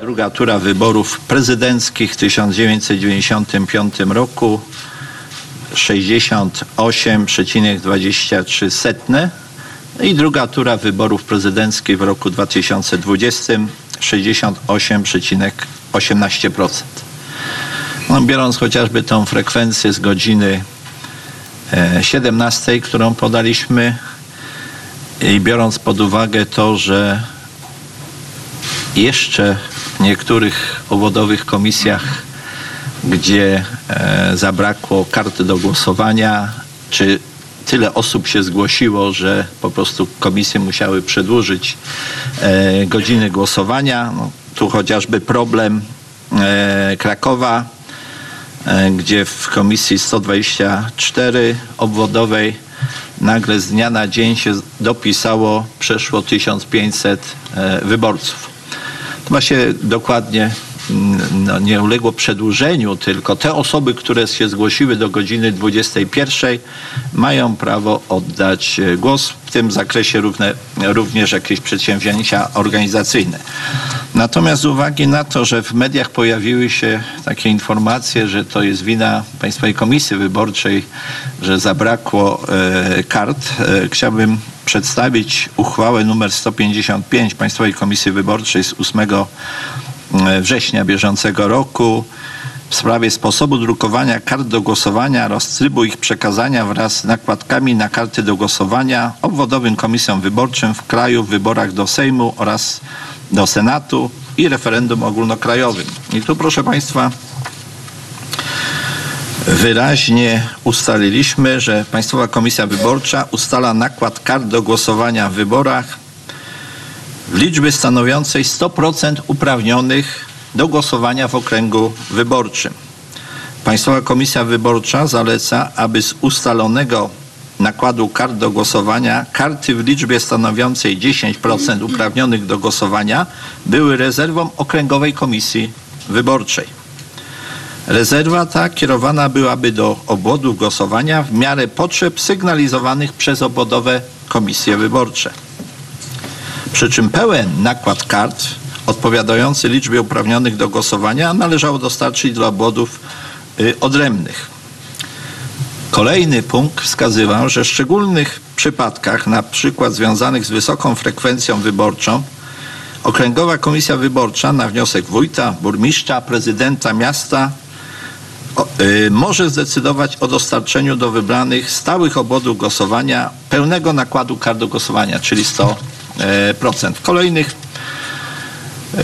Druga tura wyborów prezydenckich w 1995 roku. 68,23 i druga tura wyborów prezydenckich w roku 2020 68,18%. No, biorąc chociażby tą frekwencję z godziny 17, którą podaliśmy i biorąc pod uwagę to, że jeszcze niektórych obwodowych komisjach, gdzie e, zabrakło karty do głosowania, czy tyle osób się zgłosiło, że po prostu komisje musiały przedłużyć e, godziny głosowania. No, tu chociażby problem e, Krakowa, gdzie w komisji 124 obwodowej nagle z dnia na dzień się dopisało przeszło 1500 e, wyborców. Ma się dokładnie no, nie uległo przedłużeniu, tylko te osoby, które się zgłosiły do godziny 21 mają prawo oddać e, głos. W tym zakresie równe, również jakieś przedsięwzięcia organizacyjne. Natomiast z uwagi na to, że w mediach pojawiły się takie informacje, że to jest wina Państwowej Komisji Wyborczej, że zabrakło e, kart, e, chciałbym przedstawić uchwałę numer 155 Państwowej Komisji Wyborczej z 8 września bieżącego roku w sprawie sposobu drukowania kart do głosowania oraz trybu ich przekazania wraz z nakładkami na karty do głosowania obwodowym komisjom wyborczym w kraju w wyborach do Sejmu oraz do Senatu i referendum ogólnokrajowym. I tu proszę Państwa wyraźnie ustaliliśmy, że Państwowa Komisja Wyborcza ustala nakład kart do głosowania w wyborach w liczbie stanowiącej 100% uprawnionych do głosowania w okręgu wyborczym. Państwowa Komisja Wyborcza zaleca, aby z ustalonego nakładu kart do głosowania karty w liczbie stanowiącej 10% uprawnionych do głosowania były rezerwą Okręgowej Komisji Wyborczej. Rezerwa ta kierowana byłaby do obwodów głosowania w miarę potrzeb sygnalizowanych przez obwodowe komisje wyborcze. Przy czym pełen nakład kart odpowiadający liczbie uprawnionych do głosowania należało dostarczyć do obwodów y, odrębnych. Kolejny punkt wskazywał, że w szczególnych przypadkach, na przykład związanych z wysoką frekwencją wyborczą, Okręgowa Komisja Wyborcza na wniosek wójta, burmistrza, prezydenta miasta może zdecydować o dostarczeniu do wybranych stałych obwodów głosowania pełnego nakładu kart do głosowania, czyli 100%. E, w kolejnych e,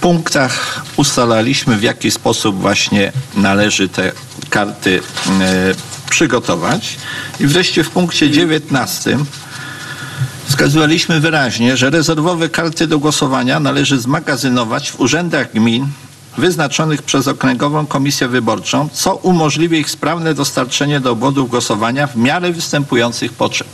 punktach ustalaliśmy, w jaki sposób właśnie należy te karty e, przygotować. I wreszcie w punkcie 19 wskazywaliśmy wyraźnie, że rezerwowe karty do głosowania należy zmagazynować w urzędach gmin wyznaczonych przez Okręgową Komisję Wyborczą, co umożliwi ich sprawne dostarczenie do obwodów głosowania w miarę występujących potrzeb.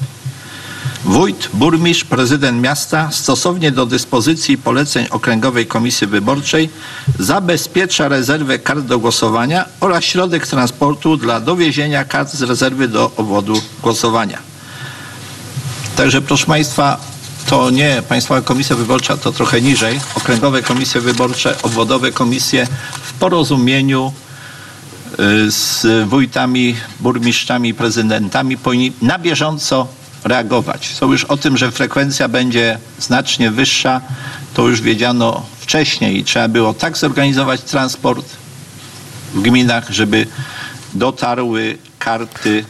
Wójt, burmistrz, prezydent miasta stosownie do dyspozycji i poleceń Okręgowej Komisji Wyborczej zabezpiecza rezerwę kart do głosowania oraz środek transportu dla dowiezienia kart z rezerwy do obwodu głosowania. Także proszę Państwa, to nie Państwowa Komisja Wyborcza, to trochę niżej. Okręgowe komisje wyborcze, obwodowe komisje w porozumieniu y, z wójtami, burmistrzami, prezydentami powinni na bieżąco reagować. Są już o tym, że frekwencja będzie znacznie wyższa, to już wiedziano wcześniej i trzeba było tak zorganizować transport w gminach, żeby dotarły karty